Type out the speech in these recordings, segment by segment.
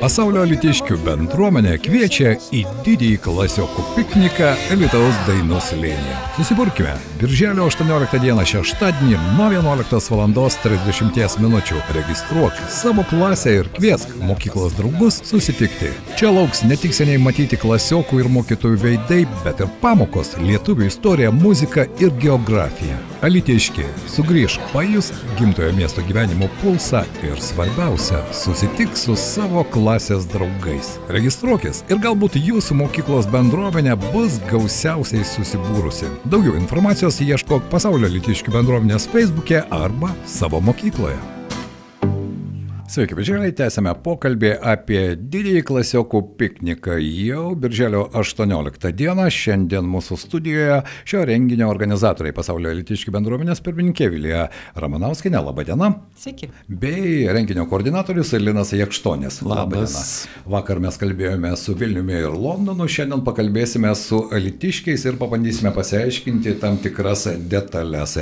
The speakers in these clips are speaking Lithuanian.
Pasaulio litiškių bendruomenė kviečia į didįjį klasiokų pikniką Lietuvos dainų slėnyje. Susiburkime. Birželio 18 dieną šeštadienį nuo 11 val. 30 min. Registruok savo klasę ir kviesk mokyklos draugus susitikti. Čia lauks ne tik seniai matyti klasiokų ir mokytojų veidai, bet ir pamokos lietuvių istorija, muzika ir geografija. Alitiški, sugrįžk, pajus gimtojo miesto gyvenimo pulsą ir svarbiausia, susitik su savo klasės draugais. Registruokis ir galbūt jūsų mokyklos bendruomenė bus gausiausiai susibūrusi. Daugiau informacijos ieškok pasaulio litiškių bendruomenės Facebook'e arba savo mokykloje. Sveiki, bičiuliai, tęsime pokalbį apie didįjį klasiokų pikniką. Jau birželio 18 dieną, šiandien mūsų studijoje šio renginio organizatoriai pasaulio elitiškių bendruomenės pirmininkė Vilija Ramanauskinė, laba diena. Sveiki. Bei renginio koordinatorius Linas Jekštonis. Labas. Vakar mes kalbėjome su Vilniumi ir Londonu, šiandien pakalbėsime su elitiškiais ir pabandysime pasiaiškinti tam tikras detalės.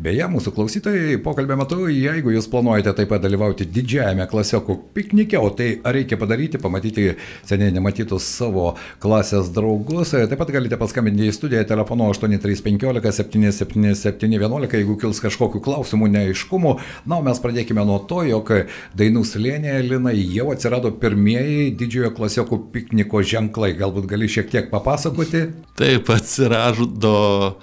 Beje, mūsų klausytojai pokalbio metu, jeigu jūs planuojate taip pat dalyvauti didžiąją didžiajame klasiokų piknike, o tai reikia padaryti, pamatyti seniai nematytus savo klasės draugus. Taip pat galite paskambinti į studiją telefonu 8315 77711, jeigu kils kažkokių klausimų, neaiškumų. Na, o mes pradėkime nuo to, jog dainų slėnėje Lina jau atsirado pirmieji didžiojo klasiokų pikniko ženklai. Galbūt gali šiek tiek papasakoti? Taip, atsirado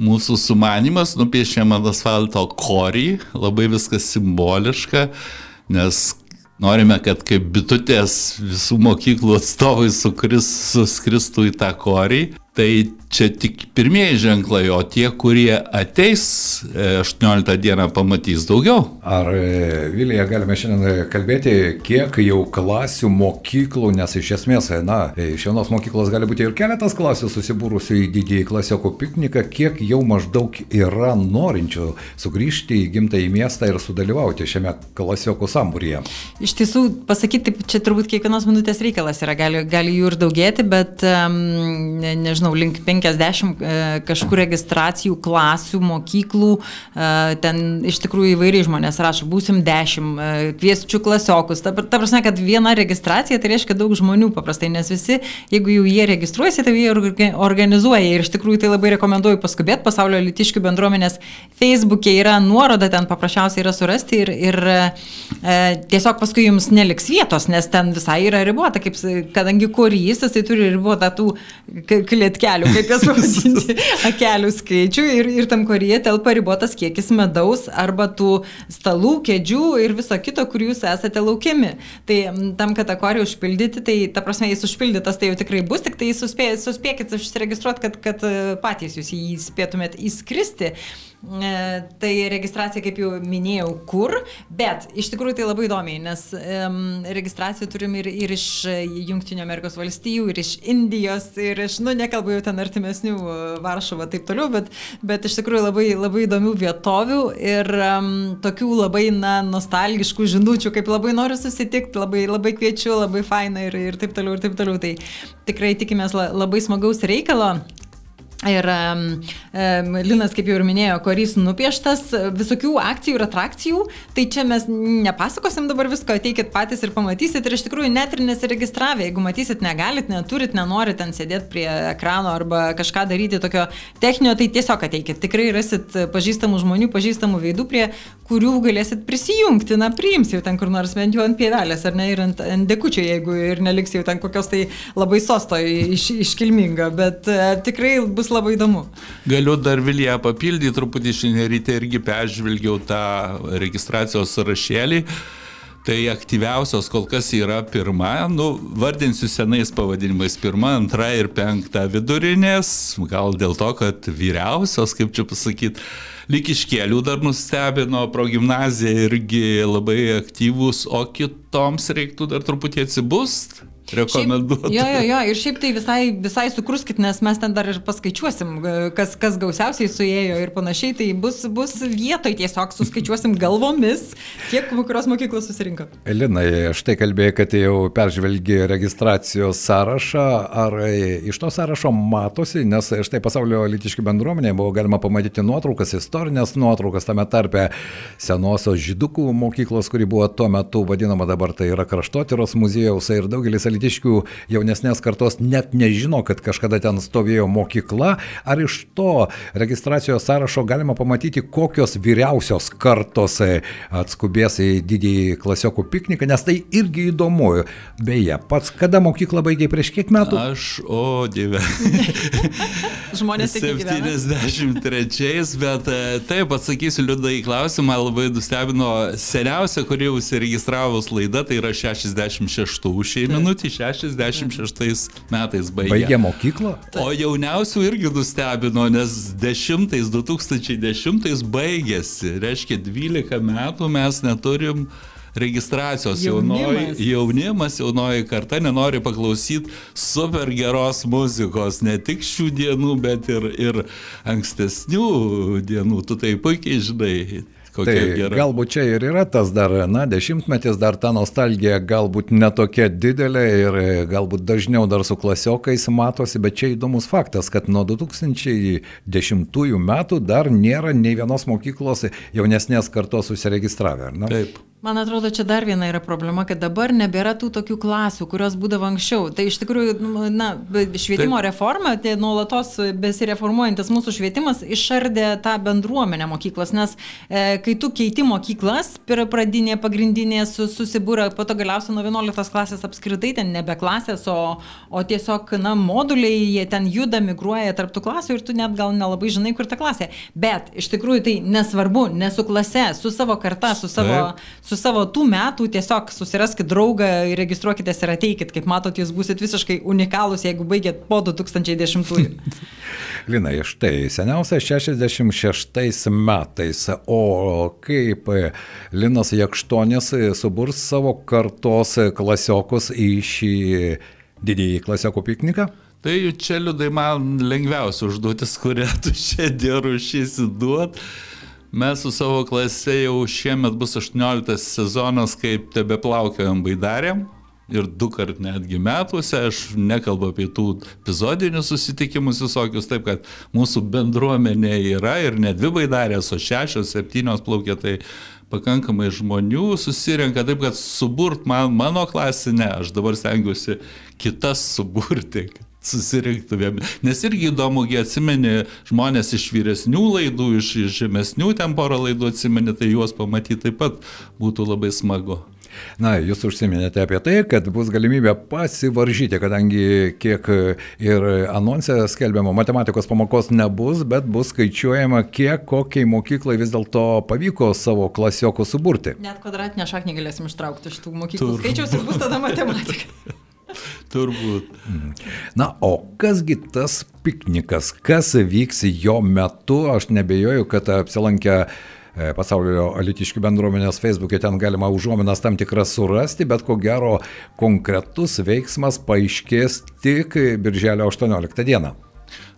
mūsų sumanimas, nupiešėm ant asfalto korį, labai viskas simboliška nes norime, kad kaip bitutės visų mokyklų atstovai sukris, suskristų į tą korį. Tai čia tik pirmieji ženklai, o tie, kurie ateis 18 e, dieną, pamatys daugiau. Ar e, Vilija galime šiandien kalbėti, kiek jau klasių mokyklų, nes iš esmės, na, iš vienos mokyklos gali būti ir keletas klasių susibūrusių į didįjį klasiokų pikniką, kiek jau maždaug yra norinčių sugrįžti į gimtąjį miestą ir sudalyvauti šiame klasiokų sambūryje. Iš tiesų, pasakyti, čia turbūt kiekvienos minutės reikalas yra, gali, gali jų ir daugėti, bet um, ne, nežinau, link 50 e, kažkur registracijų, klasių, mokyklų, e, ten iš tikrųjų įvairiai žmonės rašo, būsim 10, e, kviesčių klasiokus. Ta, ta prasme, kad viena registracija tai reiškia daug žmonių paprastai, nes visi, jeigu jau jie registruojasi, tai jie organizuoja ir iš tikrųjų tai labai rekomenduoju paskubėti, pasaulio litiškių bendruomenės Facebook'e yra nuoroda, ten paprasčiausiai yra surasti ir, ir e, tiesiog paskui jums neliks vietos, nes ten visai yra ribota, kaip, kadangi korys, jisai turi ribotą tų klėtkelių, kaip jas pavadinti, akelių skaičių ir, ir tam koryje telpa ribotas kiekis medaus arba tų stalų, kėdžių ir viso kito, kur jūs esate laukiami. Tai tam, kad korį užpildyti, tai ta prasme, jis užpildytas, tai jau tikrai bus, tik tai suspė, suspėkit užsiregistruoti, kad, kad patys jūs jį spėtumėt įskristi. E, tai registracija, kaip jau minėjau, kur, bet iš tikrųjų tai labai įdomiai, nes um, registracijų turim ir, ir iš Junktinio Amerikos valstijų, ir iš Indijos, ir iš, nu, nekalbu jau ten artimesnių e, Varšuvą, taip toliau, bet, bet iš tikrųjų labai, labai įdomių vietovių ir um, tokių labai, na, nostalgiškų žinučių, kaip labai noriu susitikti, labai, labai kviečiu, labai faina ir, ir taip toliau, ir taip toliau. Tai tikrai tikimės labai smagaus reikalo. Ir um, Linas, kaip jau ir minėjo, korys nupieštas, visokių akcijų ir atrakcijų, tai čia mes nepasakosim dabar visko, ateikit patys ir pamatysit. Ir iš tikrųjų net ir nesiregistravę, jeigu matysit, negalit, neturit, nenorit ten sėdėti prie ekrano arba kažką daryti tokio techninio, tai tiesiog ateikit, tikrai rasit pažįstamų žmonių, pažįstamų veidų, prie kurių galėsit prisijungti, na, priims jau ten kur nors bent jau ant pievelės ar ne ir ant, ant dekučio, jeigu ir neliks jau ten kokios tai labai sosto iš, iškilminga, bet uh, tikrai bus bus labai įdomu. Galiu dar Vilija papildyti, truputį šiandien ryte irgi peržvelgiau tą registracijos sąrašėlį. Tai aktyviausios kol kas yra pirma, nu, vardinsiu senais pavadinimais, pirma, antra ir penkta vidurinės, gal dėl to, kad vyriausios, kaip čia pasakyti, likiškėlių dar nustebino, progymnazija irgi labai aktyvus, o kitoms reiktų dar truputį atsibust. Rekomenduoju. Jo, jo, jo, ir šiaip tai visai, visai sukruskit, nes mes ten dar ir paskaičiuosim, kas, kas gausiausiai suėjo ir panašiai, tai bus, bus vietoj tiesiog suskaičiuosim galvomis, kiek kurios mokyklos susirinko. Elina, štai kalbėjai, kad jau peržvelgi registracijos sąrašą, ar iš to sąrašo matosi, nes štai pasaulio litiški bendruomenė buvo galima pamatyti nuotraukas, istorinės nuotraukas, tame tarpe senosios žydukų mokyklos, kuri buvo tuo metu vadinama dabar tai yra kraštotyros muziejaus ir daugelis alitiškių jaunesnės kartos net nežino, kad kažkada ten stovėjo mokykla, ar iš to registracijos sąrašo galima pamatyti, kokios vyriausios kartos atskubės į didįjį klasiokų pikniką, nes tai irgi įdomu. Beje, pats kada mokyklą baigė prieš kiek metų? Aš, o dieve. Žmonės 73, bet e, taip atsakysiu liūdai į klausimą, labai nustebino seniausia, kuri užsiregistravus laida, tai yra 66 šiai minutį, 66 metais baigė. Baigė mokyklą? O jauniausių irgi nustebino, nes 10, 2010 baigėsi, reiškia 12 metų mes neturim registracijos jaunoji, jaunimas, jaunoji karta nenori paklausyti super geros muzikos, ne tik šių dienų, bet ir, ir ankstesnių dienų. Tu tai puikiai žinai. Tai gera. galbūt čia ir yra tas dar, na, dešimtmetis, dar ta nostalgija galbūt netokia didelė ir galbūt dažniau dar su klasiokais matosi, bet čia įdomus faktas, kad nuo 2010 metų dar nėra nei vienos mokyklos jaunesnės kartos užsiregistravę, ar ne? Taip. Man atrodo, čia dar viena yra problema, kad dabar nebėra tų tokių klasių, kurios būdavo anksčiau. Tai iš tikrųjų, nu, na, švietimo Taip. reforma, tai nuolatos besireformuojantis mūsų švietimas išardė tą bendruomenę mokyklos, nes e, kai tu keiti mokyklas, pradinė, pagrindinė, susibūra, po to galiausiai nuo 11 klasės apskritai ten nebe klasės, o, o tiesiog, na, moduliai, jie ten juda, migruoja tarptų klasių ir tu net gal nelabai žinai, kur ta klasė. Bet iš tikrųjų tai nesvarbu, ne su klase, su savo karta, su savo... Taip su savo tų metų tiesiog susiraskit draugą, registruokitės ir ateikit. Kaip matot, jūs busit visiškai unikalūs, jeigu baigėt po 2010-ųjų. Lina, štai seniausia 66 metais, o kaip Linas Jakštonis suburs savo kartos klasiokus į šį didįjį klasiokų pikniką? Tai čia liūdai man lengviausia užduotis, kurią tu šiandien rušysi duoti Mes su savo klase jau šiemet bus 18 sezonas, kaip tebe plaukiojam baidarėm. Ir du kart netgi metuose, aš nekalbu apie tų epizodinius susitikimus visokius, taip kad mūsų bendruomenė yra ir ne dvi baidarės, o šešios, septynios plaukia, tai pakankamai žmonių susirenka, taip kad suburt man, mano klasinę, aš dabar stengiuosi kitas suburti, susirinktumėm. Nes irgi įdomu, kai atsimeni žmonės iš vyresnių laidų, iš, iš žemesnių ten porą laidų atsimeni, tai juos pamatyti taip pat būtų labai smagu. Na, jūs užsiminėte apie tai, kad bus galimybė pasivaržyti, kadangi kiek ir anonsė skelbiamo matematikos pamokos nebus, bet bus skaičiuojama, kiek kokiai mokyklai vis dėlto pavyko savo klasiokų suburti. Net kvadratinę šaknį galėsim ištraukti iš tų mokyklų Tur... skaičiaus ir bus tada matematika. Turbūt. Na, o kasgi tas piknikas, kas vyks jo metu, aš nebejoju, kad apsilankę e, pasaulio alitiškių bendruomenės Facebook'e ten galima užuominas tam tikras surasti, bet ko gero konkretus veiksmas paaiškės tik birželio 18 dieną.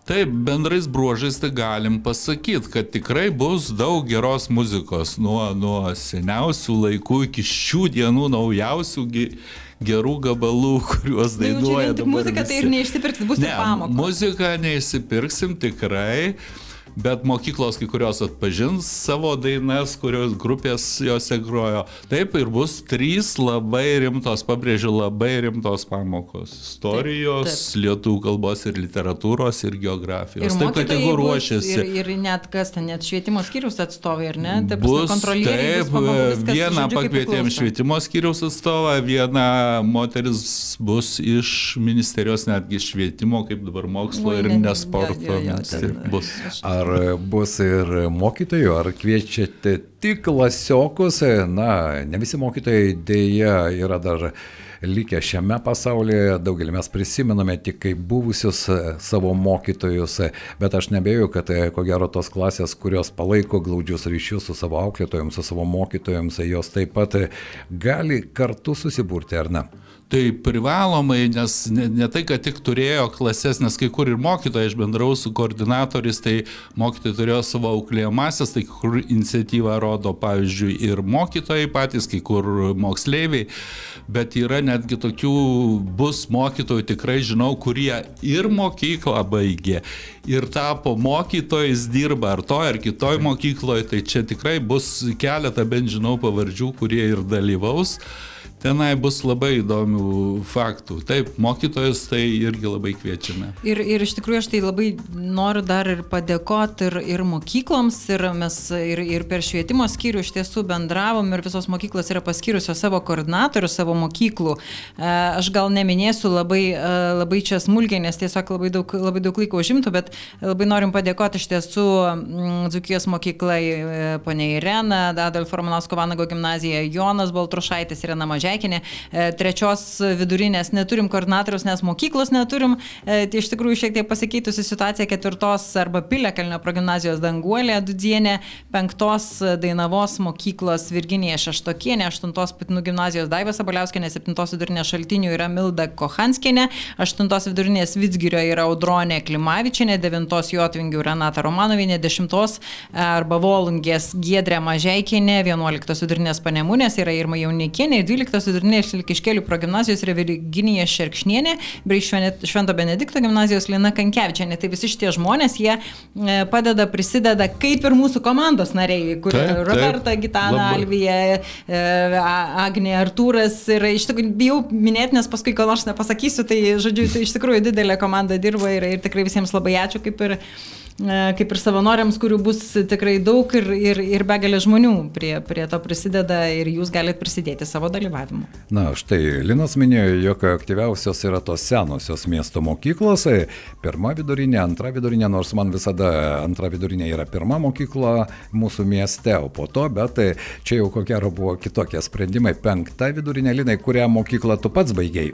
Taip, bendrais bruožais tai galim pasakyti, kad tikrai bus daug geros muzikos nuo, nuo seniausių laikų iki šių dienų naujausių gerų gabalų, kuriuos tai dainuoja. Tai muzika tai ir neišsipirksit, bus ne, pamokos. Muziką neišsipirksim tikrai. Bet mokyklos kai kurios atpažins savo dainas, kurios grupės jose grojo. Taip ir bus trys labai rimtos, pabrėžiu, labai rimtos pamokos. Istorijos, taip, taip. lietuvių kalbos ir literatūros ir geografijos. Ir taip, kad jeigu ruošiasi. Ir, ir net kas ten, net švietimo skyrius atstovai, ar ne? Taip, bus, taip, bus pamokų, vieną žodžiu, pakvietėm švietimo skyrius atstovą, vieną moteris bus iš ministerijos netgi švietimo, kaip dabar mokslo Ui, ir nesporto. Ne, ja, ja, ja, bus. Ar Ar bus ir mokytojų, ar kviečiate tik klasiokus? Na, ne visi mokytojai dėja yra dar likę šiame pasaulyje, daugelį mes prisimename tik kaip buvusius savo mokytojus, bet aš nebejoju, kad ko gero tos klasės, kurios palaiko glaudžius ryšius su savo auklėtojams, su savo mokytojams, jos taip pat gali kartu susiburti, ar ne? Tai privalomai, nes ne, ne tai, kad tik turėjo klases, nes kai kur ir mokytojai, aš bendrau su koordinatoriais, tai mokytojai turėjo savo auklėjamasis, tai kur iniciatyvą rodo, pavyzdžiui, ir mokytojai patys, kai kur moksleiviai, bet yra netgi tokių, bus mokytojų, tikrai žinau, kurie ir mokyklą baigė, ir tapo mokytojais, dirba ar to, ar kitoj mokykloje, tai čia tikrai bus keletą, bent žinau, pavardžių, kurie ir dalyvaus tenai bus labai įdomių faktų. Taip, mokytojus tai irgi labai kviečiame. Ir, ir iš tikrųjų aš tai labai noriu dar ir padėkoti ir, ir mokykloms, ir mes ir, ir per švietimo skyrių iš tiesų bendravom ir visos mokyklos yra paskyrusios savo koordinatorių, savo mokyklų. E, aš gal neminėsiu labai, e, labai čia smulkiai, nes tiesiog labai daug, labai daug laiko užimtų, bet labai norim padėkoti iš tiesų Dzukijos mokyklai, e, ponia Irena, Adolfo Romanovsko Vanago gimnazija, Jonas Baltrušaitis, Irena Mažė. Žekinė, e, trečios vidurinės neturim koordinatorius, nes mokyklos neturim. E, tai iš tikrųjų šiek tiek pasikeitusi situacija ketvirtos arba Pilekalnio progymnazijos Danguolė Dudzienė, penktos Dainavos mokyklos Virginija Šeštokienė, aštuntos Putinų gimnazijos Daivas Abaliauskinė, septintos vidurinės šaltinių yra Milda Kohanskinė, aštuntos vidurinės Vitsgirio yra Audronė Klimavičinė, devintos Jotvingių Renata Romanovinė, dešimtos arba Volungės Giedrė Mažeikinė, vienuoliktos vidurinės Panemunės yra Irma Jaunikienė, dvyliktos Klaipėdos vidurinės Šilkiškėlių progymnazijos yra Virginija Šerkšnienė, bei Švento Benedikto gimnazijos Lina Kankevičianė. Tai visi šitie žmonės, jie e, padeda, prisideda kaip ir mūsų komandos nariai, kur taip, Roberta, taip, Gitana, labai. Alvija, e, Agnė, Artūras ir iš tikrųjų bijau minėti, nes paskui ką nors nepasakysiu, tai žodžiu, tai iš tikrųjų didelė komanda dirba ir, ir tikrai visiems labai ačiū kaip ir kaip ir savanoriams, kurių bus tikrai daug ir, ir, ir begalė žmonių prie, prie to prisideda ir jūs galite prisidėti savo dalyvavimu. Na, štai Linas minėjo, jog aktyviausios yra tos senosios miesto mokyklos. Pirma vidurinė, antra vidurinė, nors man visada antra vidurinė yra pirma mokykla mūsų mieste, o po to, bet čia jau ko gero buvo kitokie sprendimai. Penkta vidurinė, Linai, kurią mokyklą tu pats baigėjai?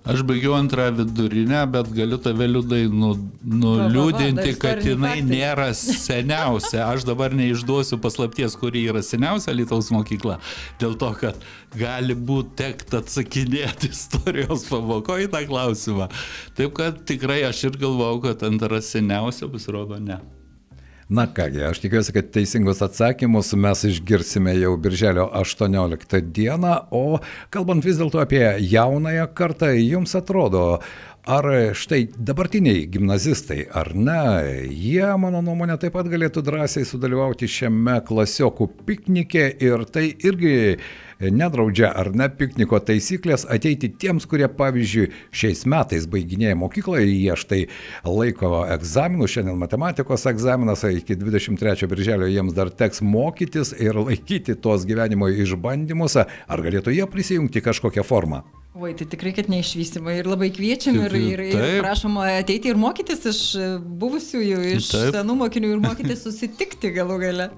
Aš baigiau antrą vidurinę, bet galiu tave liūdai nu, nuliūdinti, kad jinai nėra seniausia. Aš dabar neišduosiu paslapties, kuri yra seniausia Lietuvos mokykla, dėl to, kad gali būti tekt atsakinėti istorijos pamokoje tą klausimą. Taip kad tikrai aš ir galvau, kad antra seniausia pasirodo ne. Na kągi, aš tikiuosi, kad teisingus atsakymus mes išgirsime jau birželio 18 dieną, o kalbant vis dėlto apie jaunąją kartą, jums atrodo, Ar štai dabartiniai gimnazistai, ar ne, jie, mano nuomonė, taip pat galėtų drąsiai sudalyvauti šiame klasiokų piknike ir tai irgi nedraudžia ar ne pikniko taisyklės ateiti tiems, kurie, pavyzdžiui, šiais metais baiginėja mokykloje, jie štai laiko egzaminų, šiandien matematikos egzaminas, iki 23 birželio jiems dar teks mokytis ir laikyti tuos gyvenimo išbandymus, ar galėtų jie prisijungti kažkokią formą? Oi, tai tikrai, kad neišvystymai ir labai kviečiam ir, ir, ir prašom ateiti ir mokytis iš buvusiųjų, iš Taip. senų mokinių ir mokytis susitikti galų gale.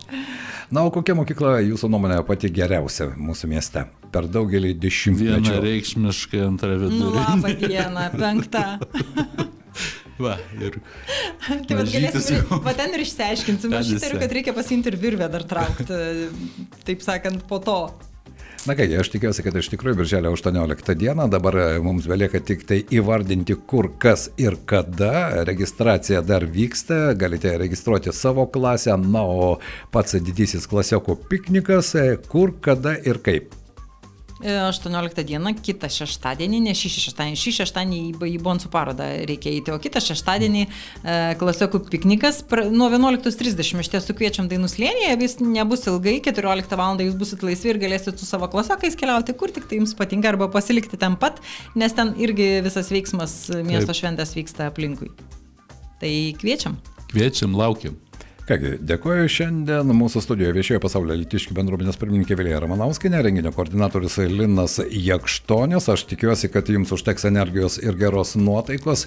Na, o kokia mokykla jūsų nuomonė pati geriausia mūsų mieste? Per daugelį dešimtmečių. Viena reikšmiškai antra vidurinė. Labą dieną, penktą. Va, ir. Tai vad galėsim, va ten ir išsiaiškinsim. Aš įtariu, kad reikia pasimti ir virvę dar traukti, taip sakant, po to. Na kągi, aš tikiuosi, kad iš tikrųjų birželio 18 dieną dabar e, mums belieka tik tai įvardinti, kur kas ir kada. Registracija dar vyksta, galite registruoti savo klasę, na, o pats didysis klasiokų piknikas, e, kur, kada ir kaip. 18 dieną, kitą šeštadienį, ne šį šeštadienį, šį šeštadienį į, Bonsų parodą reikia eiti, o kitą šeštadienį e, klasiokų piknikas nuo 11.30 iš tiesų kviečiam dainų slėnyje, vis nebus ilgai, 14 val. jūs busit laisvi ir galėsit su savo klasiokais keliauti, kur tik tai jums patinka, arba pasilikti ten pat, nes ten irgi visas veiksmas miesto Taip. šventės vyksta aplinkui. Tai kviečiam. Kviečiam, laukiam. Kągi, dėkoju šiandien mūsų studijoje viešojo pasaulio litiškių bendruomenės pirmininkė Vilija Ramanauskinė, renginio koordinatorius Linas Jakštonis. Aš tikiuosi, kad jums užteks energijos ir geros nuotaikos.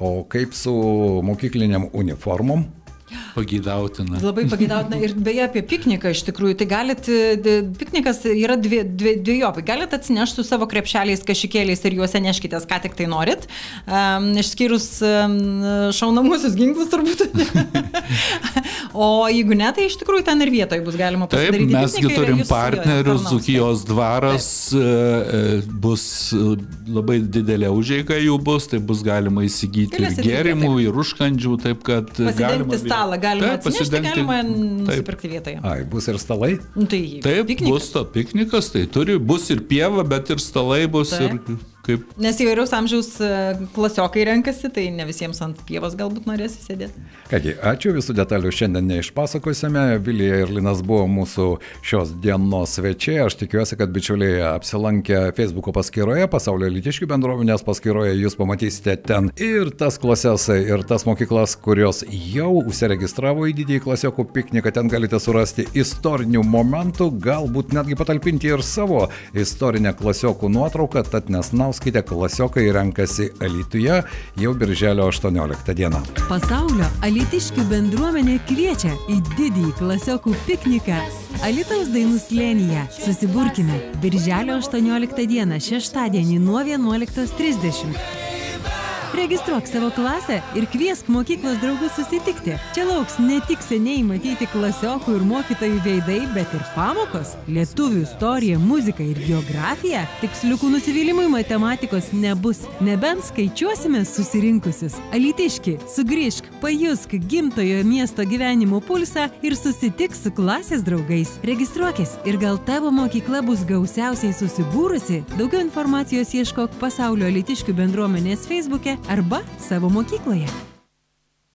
O kaip su mokykliniam uniformom? Pagydautina. Labai pagydautina. Ir beje, apie pikniką iš tikrųjų. Tai galit, piknikas yra dvi, dvi, dviejopai. Galit atsinešti su savo krepšeliais, kažikėliais ir juose neškitės, ką tik tai norit. Um, išskyrus um, šaunamusius ginklus turbūt. o jeigu ne, tai iš tikrųjų ten ir vietoje bus galima Taip, pasidaryti. mesgi pikniką ir turim partnerius. Zukijos dvaras, e, e, bus e, labai didelė užėga jų bus, tai bus galima įsigyti ir Galėsit gėrimų, ir užkandžių, taip kad galima... Pasidengti stalą galima Taip, atsinešti, pasidengti- galima nusipirkti vietoje. Ai, bus ir stalai. Nu, tai Taip, piknikas. bus to piknikas, tai turi, bus ir pieva, bet ir stalai bus Taip. ir kaip Nes įvairiaus amžiaus e, klasiokai renkasi, tai ne visiems ant pievos galbūt norės įsėdėti. Kągi, ačiū visų detalių šiandien neišpasakosime. Vilija ir Linas buvo mūsų šios dienos svečiai. Aš tikiuosi, kad bičiuliai apsilankę Facebook paskyroje, pasaulio litiškių bendruomenės paskyroje, jūs pamatysite ten ir tas klases, ir tas mokyklas, kurios jau užsiregistravo į didįjį klasiokų pikniką. Ten galite surasti istorinių momentų, galbūt netgi patalpinti ir savo istorinę klasiokų nuotrauką. Tad nesnauskite, klasiokai renkasi Alituje jau birželio 18 dieną. Pasaulio alitiškių bendruomenė kviečia į didįjį klasiokų pikniką Alitaus dainų slėnyje. Susiburkime Birželio 18 dieną šeštadienį nuo 11.30. Registruok savo klasę ir kviesk mokyklos draugus susitikti. Čia lauks ne tik seniai matyti klasiokų ir mokytojų veidai, bet ir pamokos - lietuvių istorija, muzika ir geografija. Tiksliukų nusivylimui matematikos nebus, nebent skaičiuosime susirinkusius. Alitiški, sugrįžk, pajusk gimtojo miesto gyvenimo pulsą ir susitik su klasės draugais. Registruokis ir gal tavo mokykla bus gausiausiai susibūrusi. Daugiau informacijos ieškok pasaulio alitiškių bendruomenės feisbuke arba savo mokykloje.